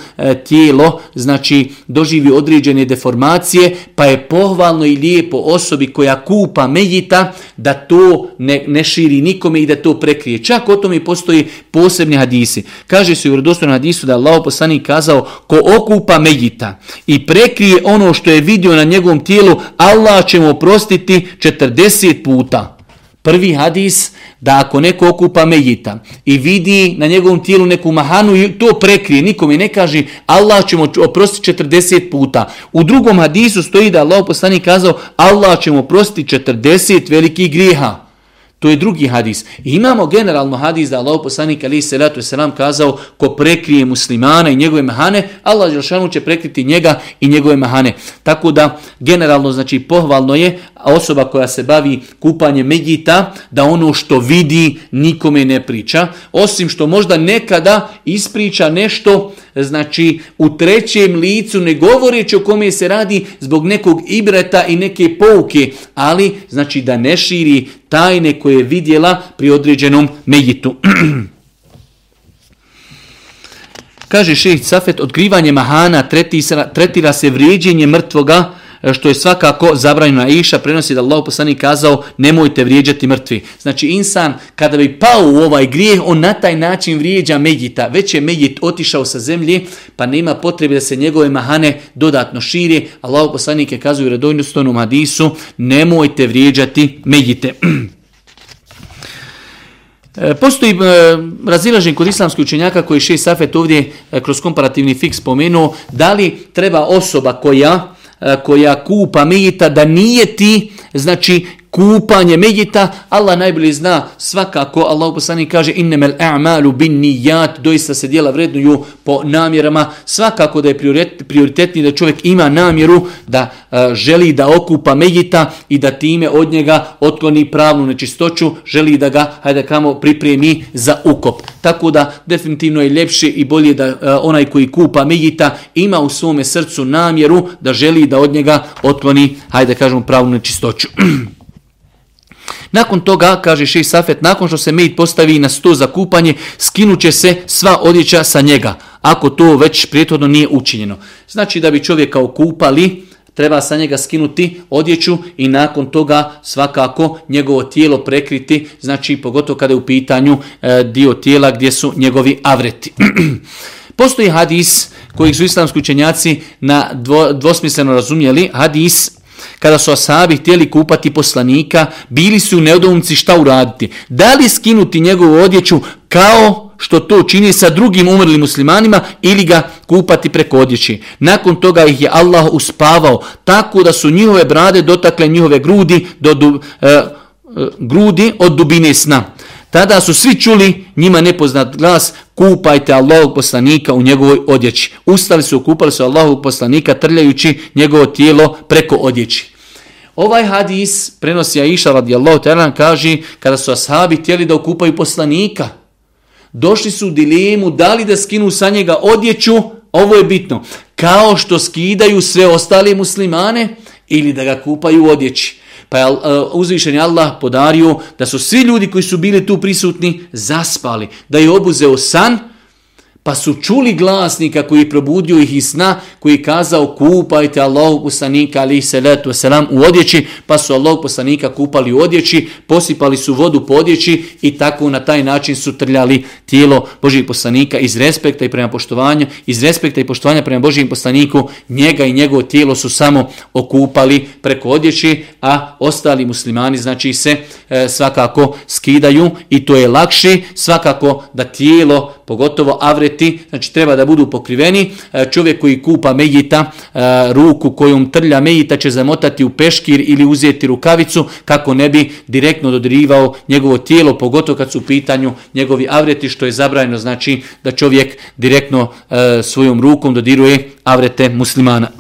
tijelo znači doživi određene deformacije, pa je pohvalno i lijepo osobi koja kupa mejita da to ne, ne, širi nikome i da to prekrije. Čak o tome i postoji posebni hadisi. Kaže se u vjerodostojnom hadisu da je Allah poslanik kazao ko okupa Mejita i prekrije ono što je vidio na njegovom tijelu, Allah će mu oprostiti 40 puta. Prvi hadis da ako neko okupa Mejita i vidi na njegovom tijelu neku mahanu i to prekrije, nikome ne kaže Allah će mu oprostiti 40 puta. U drugom hadisu stoji da Allah poslanik kazao Allah će mu oprostiti 40 velikih grijeha. To je drugi hadis. I imamo generalno hadis da Allah poslanik ali se ratu selam kazao ko prekrije muslimana i njegove mahane, Allah Jošanu će prekriti njega i njegove mahane. Tako da generalno znači pohvalno je osoba koja se bavi kupanjem Megita, da ono što vidi nikome ne priča, osim što možda nekada ispriča nešto, znači u trećem licu, ne govoreći o kome se radi zbog nekog ibreta i neke pouke, ali znači da ne širi tajne koje je vidjela pri određenom Megitu. Kaže šeht Safet, otkrivanje mahana tretira se vrijeđenje mrtvoga E, što je svakako zabranjena Iša prenosi da Allah poslanik kazao nemojte vrijeđati mrtvi. Znači insan kada bi pao u ovaj grijeh, on na taj način vrijeđa Megita. Već je Megit otišao sa zemlje, pa nema potrebe da se njegove mahane dodatno širi. Allah poslanik je kazao u hadisu nemojte vrijeđati Megite. E, postoji e, razilažen kod islamskih učenjaka koji je Safet ovdje kroz komparativni fiks spomenuo, da li treba osoba koja koja kupa mita da nije ti znači kupanje medjita, Allah najbolje zna svakako, Allah poslani kaže innemel a'malu bin nijat, doista se djela vrednuju po namjerama, svakako da je prioritetni da čovjek ima namjeru da e, želi da okupa medjita i da time od njega otkloni pravnu nečistoću, želi da ga, hajde kamo, pripremi za ukop. Tako da definitivno je ljepše i bolje da e, onaj koji kupa medjita ima u svome srcu namjeru da želi da od njega otkloni, hajde kažemo, pravnu nečistoću. Nakon toga, kaže Šej Safet, nakon što se med postavi na sto za kupanje, skinuće se sva odjeća sa njega, ako to već prethodno nije učinjeno. Znači da bi čovjeka okupali, treba sa njega skinuti odjeću i nakon toga svakako njegovo tijelo prekriti, znači pogotovo kada je u pitanju e, dio tijela gdje su njegovi avreti. Postoji hadis kojeg su islamski učenjaci na dvosmisleno razumjeli, hadis kada su asabi htjeli kupati poslanika, bili su u šta uraditi. Da li skinuti njegovu odjeću kao što to čini sa drugim umrlim muslimanima ili ga kupati preko odjeći. Nakon toga ih je Allah uspavao tako da su njihove brade dotakle njihove grudi do e, e, grudi od dubine sna. Tada su svi čuli njima nepoznat glas, kupajte Allahog poslanika u njegovoj odjeći. Ustali su, kupali su Allahog poslanika trljajući njegovo tijelo preko odjeći. Ovaj hadis prenosi Aisha radijallahu ta'ala kaže kada su ashabi htjeli da okupaju poslanika, došli su u dilemu da li da skinu sa njega odjeću, ovo je bitno, kao što skidaju sve ostale muslimane ili da ga kupaju u odjeći. Pa je e, uzvišen Allah podario da su svi ljudi koji su bili tu prisutni zaspali, da je obuzeo san pa su čuli glasnika koji probudio ih iz sna, koji je kazao kupajte Allahu poslanika se letu selam u odjeći, pa su Allahu poslanika kupali u odjeći, posipali su vodu po odjeći i tako na taj način su trljali tijelo Božijeg poslanika iz respekta i prema poštovanju, iz respekta i poštovanja prema Božim poslaniku, njega i njegovo tijelo su samo okupali preko odjeći, a ostali muslimani znači se e, svakako skidaju i to je lakše, svakako da tijelo, pogotovo avre znači treba da budu pokriveni. E, čovjek koji kupa mejita, e, ruku kojom trlja mejita će zamotati u peškir ili uzeti rukavicu kako ne bi direktno dodirivao njegovo tijelo, pogotovo kad su u pitanju njegovi avreti, što je zabrajno znači da čovjek direktno e, svojom rukom dodiruje avrete muslimana.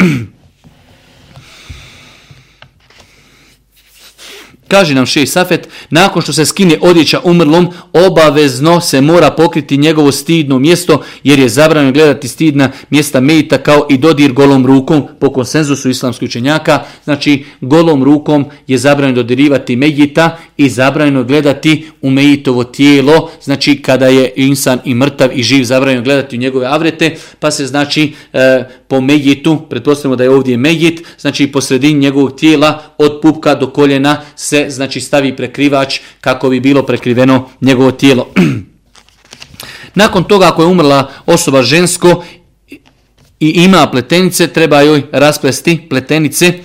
Kaže nam Šej Safet, nakon što se skine odjeća umrlom, obavezno se mora pokriti njegovo stidno mjesto, jer je zabranjeno gledati stidna mjesta Mejita kao i dodir golom rukom, po konsenzusu islamskih učenjaka. Znači, golom rukom je zabranjeno dodirivati mejita i zabranjeno gledati u Mejitovo tijelo, znači kada je insan i mrtav i živ zabranjeno gledati u njegove avrete, pa se znači e, po Mejitu, pretpostavljamo da je ovdje Mejit, znači po sredini njegovog tijela od pupka do koljena se znači stavi prekrivač kako bi bilo prekriveno njegovo tijelo. Nakon toga ako je umrla osoba žensko i ima pletenice, treba joj rasplesti pletenice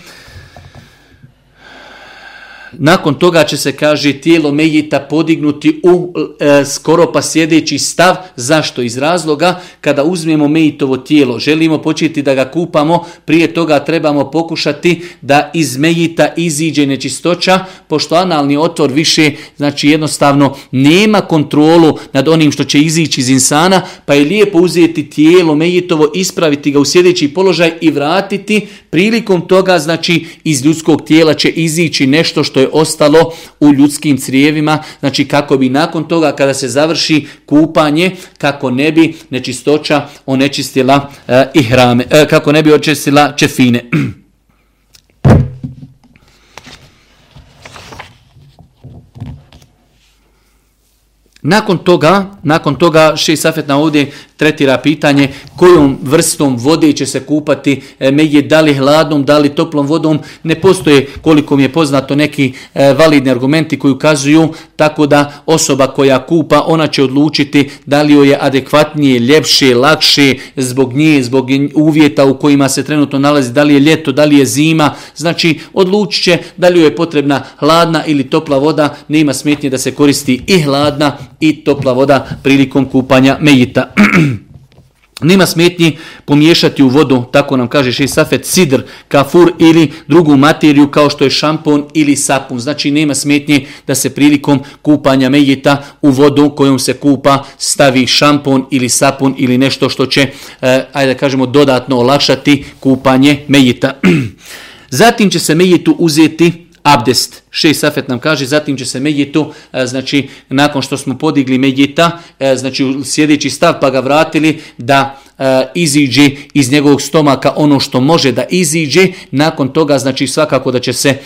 nakon toga će se, kaže, tijelo Mejita podignuti u e, skoro pa sjedeći stav. Zašto? Iz razloga kada uzmemo Mejitovo tijelo, želimo početi da ga kupamo, prije toga trebamo pokušati da iz Mejita iziđe nečistoća, pošto analni otvor više, znači jednostavno, nema kontrolu nad onim što će izići iz insana, pa je lijepo uzeti tijelo Mejitovo, ispraviti ga u sjedeći položaj i vratiti. Prilikom toga, znači, iz ljudskog tijela će izići nešto što je je ostalo u ljudskim crijevima, znači kako bi nakon toga kada se završi kupanje, kako ne bi nečistoća onečistila e, i hrame, e, kako ne bi očistila čefine. Nakon toga, nakon toga Safet Safetna ovdje tretira pitanje kojom vrstom vode će se kupati e, medije, da li hladnom, da li toplom vodom. Ne postoje, koliko mi je poznato, neki e, validni argumenti koji ukazuju tako da osoba koja kupa, ona će odlučiti da li joj je adekvatnije, ljepše, lakše zbog nje, zbog uvjeta u kojima se trenutno nalazi, da li je ljeto, da li je zima. Znači, odlučit će da li joj je potrebna hladna ili topla voda, nema smetnje da se koristi i hladna i topla voda prilikom kupanja mejita. Nema smetnji pomiješati u vodu, tako nam kaže še Safet, sidr, kafur ili drugu materiju kao što je šampon ili sapun. Znači nema smetnje da se prilikom kupanja mejita u vodu kojom se kupa stavi šampon ili sapun ili nešto što će, eh, ajde da kažemo, dodatno olakšati kupanje mejita. Zatim će se mejitu uzeti abdest. Šest safet nam kaže, zatim će se mejitu, e, znači nakon što smo podigli mejita, e, znači sljedeći stav pa ga vratili da e, iziđe iz njegovog stomaka ono što može da iziđe, nakon toga znači svakako da će se,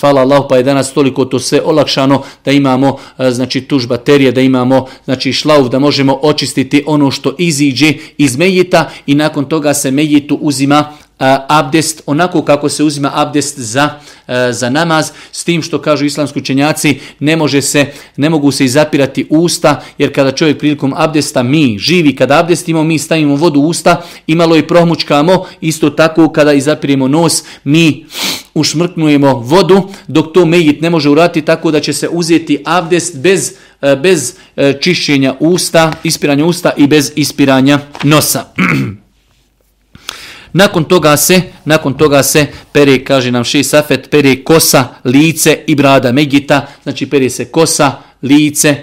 fala Allah pa je danas toliko to sve olakšano da imamo znači tuž baterije, da imamo znači šlauf, da možemo očistiti ono što iziđe iz mejita i nakon toga se mejitu uzima Eh, abdest onako kako se uzima abdest za, eh, za namaz, s tim što kažu islamski učenjaci ne, može se, ne mogu se izapirati usta, jer kada čovjek prilikom abdesta mi živi, kada abdestimo mi stavimo vodu u usta, imalo i promučkamo, isto tako kada izapiremo nos mi ušmrknujemo vodu, dok to mejit ne može urati tako da će se uzeti abdest bez, eh, bez čišćenja usta, ispiranja usta i bez ispiranja nosa. Nakon toga se, nakon toga se pere, kaže nam ši safet, pere kosa, lice i brada megita, znači pere se kosa, lice,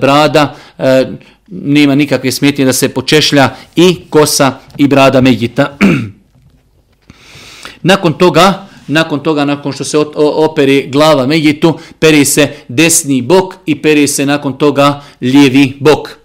brada, e, nema nikakve smetnje da se počešlja i kosa i brada megita. nakon toga, nakon toga, nakon što se opere glava Megitu, peri se desni bok i peri se nakon toga lijevi bok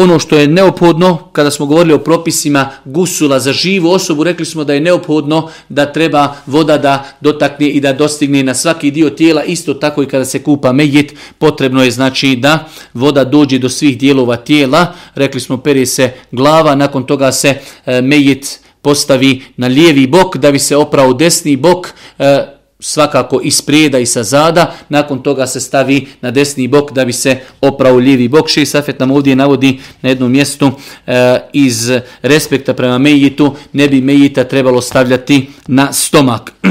ono što je neophodno, kada smo govorili o propisima gusula za živu osobu, rekli smo da je neophodno da treba voda da dotakne i da dostigne na svaki dio tijela, isto tako i kada se kupa mejit, potrebno je znači da voda dođe do svih dijelova tijela, rekli smo peri se glava, nakon toga se e, mejit postavi na lijevi bok da bi se oprao desni bok, e, svakako isprijeda i sa zada, nakon toga se stavi na desni bok da bi se oprao lijevi bok. Ši Safet nam ovdje navodi na jednom mjestu e, iz respekta prema Mejitu, ne bi Mejita trebalo stavljati na stomak.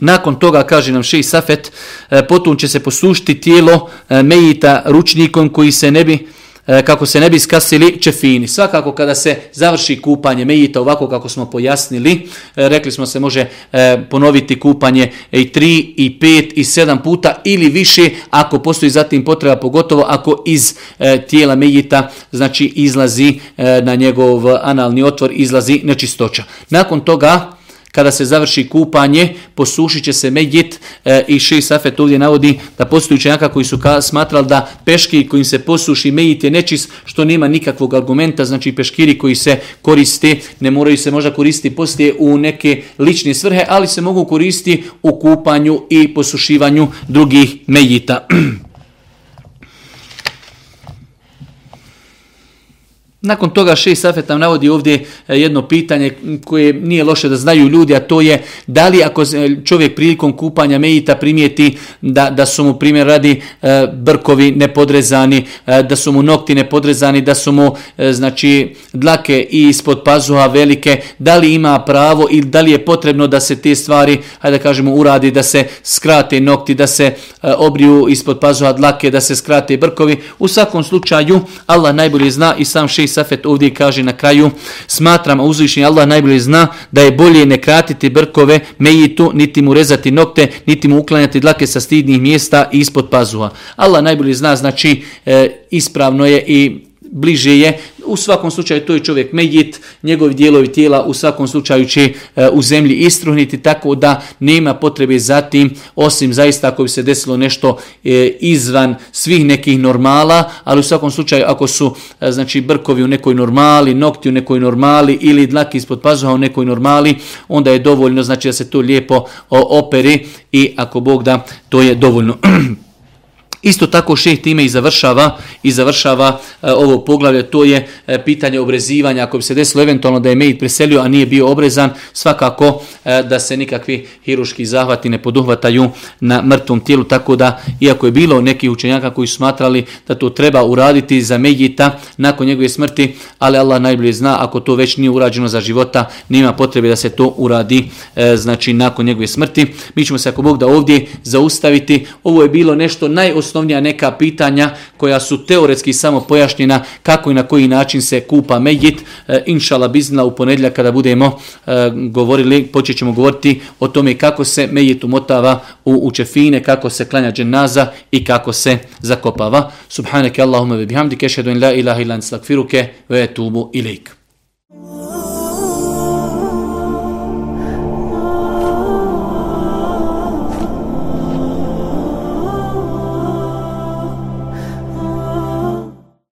Nakon toga, kaže nam Ši Safet, e, potom će se posušiti tijelo e, Mejita ručnikom koji se ne bi E, kako se ne bi skasili čefini. Svakako kada se završi kupanje mejita ovako kako smo pojasnili, e, rekli smo se može e, ponoviti kupanje i 3 i 5 i sedam puta ili više ako postoji zatim potreba, pogotovo ako iz tijela mejita znači izlazi na njegov analni otvor izlazi nečistoća. Nakon toga kada se završi kupanje, posušit će se medjet e, i Ši Safet ovdje navodi da postoji učenjaka koji su smatrali da peški kojim se posuši medjet je nečist, što nema nikakvog argumenta, znači peškiri koji se koriste, ne moraju se možda koristiti poslije u neke lične svrhe, ali se mogu koristiti u kupanju i posušivanju drugih medjita. Nakon toga šest Safet nam navodi ovdje e, jedno pitanje koje nije loše da znaju ljudi, a to je da li ako e, čovjek prilikom kupanja mejita primijeti da, da su mu primjer radi e, brkovi nepodrezani, da su mu nokti nepodrezani, da su mu znači dlake i ispod pazuha velike, da li ima pravo i da li je potrebno da se te stvari, hajde da kažemo, uradi, da se skrate nokti, da se obriju ispod pazuha dlake, da se skrate brkovi. U svakom slučaju Allah najbolje zna i sam šest Safet ovdje kaže na kraju, smatram, a uzvišnji Allah najbolje zna, da je bolje ne kratiti brkove mejitu, niti mu rezati nokte, niti mu uklanjati dlake sa stidnih mjesta i ispod pazuha. Allah najbolje zna, znači, e, ispravno je i bliže je u svakom slučaju to je čovjek medjit, njegovi dijelovi tijela u svakom slučaju će e, u zemlji istruhniti, tako da nema potrebe za tim, osim zaista ako bi se desilo nešto e, izvan svih nekih normala, ali u svakom slučaju ako su e, znači brkovi u nekoj normali, nokti u nekoj normali ili dlaki ispod pazuha u nekoj normali, onda je dovoljno znači da se to lijepo operi i ako Bog da, to je dovoljno. Isto tako šeh time i završava i završava e, ovo poglavlje, to je e, pitanje obrezivanja. Ako bi se desilo eventualno da je Mejid preselio, a nije bio obrezan, svakako e, da se nikakvi hiruški zahvati ne poduhvataju na mrtvom tijelu. Tako da, iako je bilo neki učenjaka koji smatrali da to treba uraditi za Mejita nakon njegove smrti, ali Allah najbolje zna, ako to već nije urađeno za života, nema potrebe da se to uradi znači nakon njegove smrti. Mi ćemo se, ako Bog da ovdje zaustaviti, ovo je bilo nešto najosnovnije najosnovnija neka pitanja koja su teoretski samo pojašnjena kako i na koji način se kupa Mejit. E, inšala bizna u ponedjeljak kada budemo e, govorili, počet ćemo govoriti o tome kako se Mejit umotava u učefine, kako se klanja dženaza i kako se zakopava. Subhaneke Allahumma bihamdike, kešedun la ilaha ilan slakfiruke, ve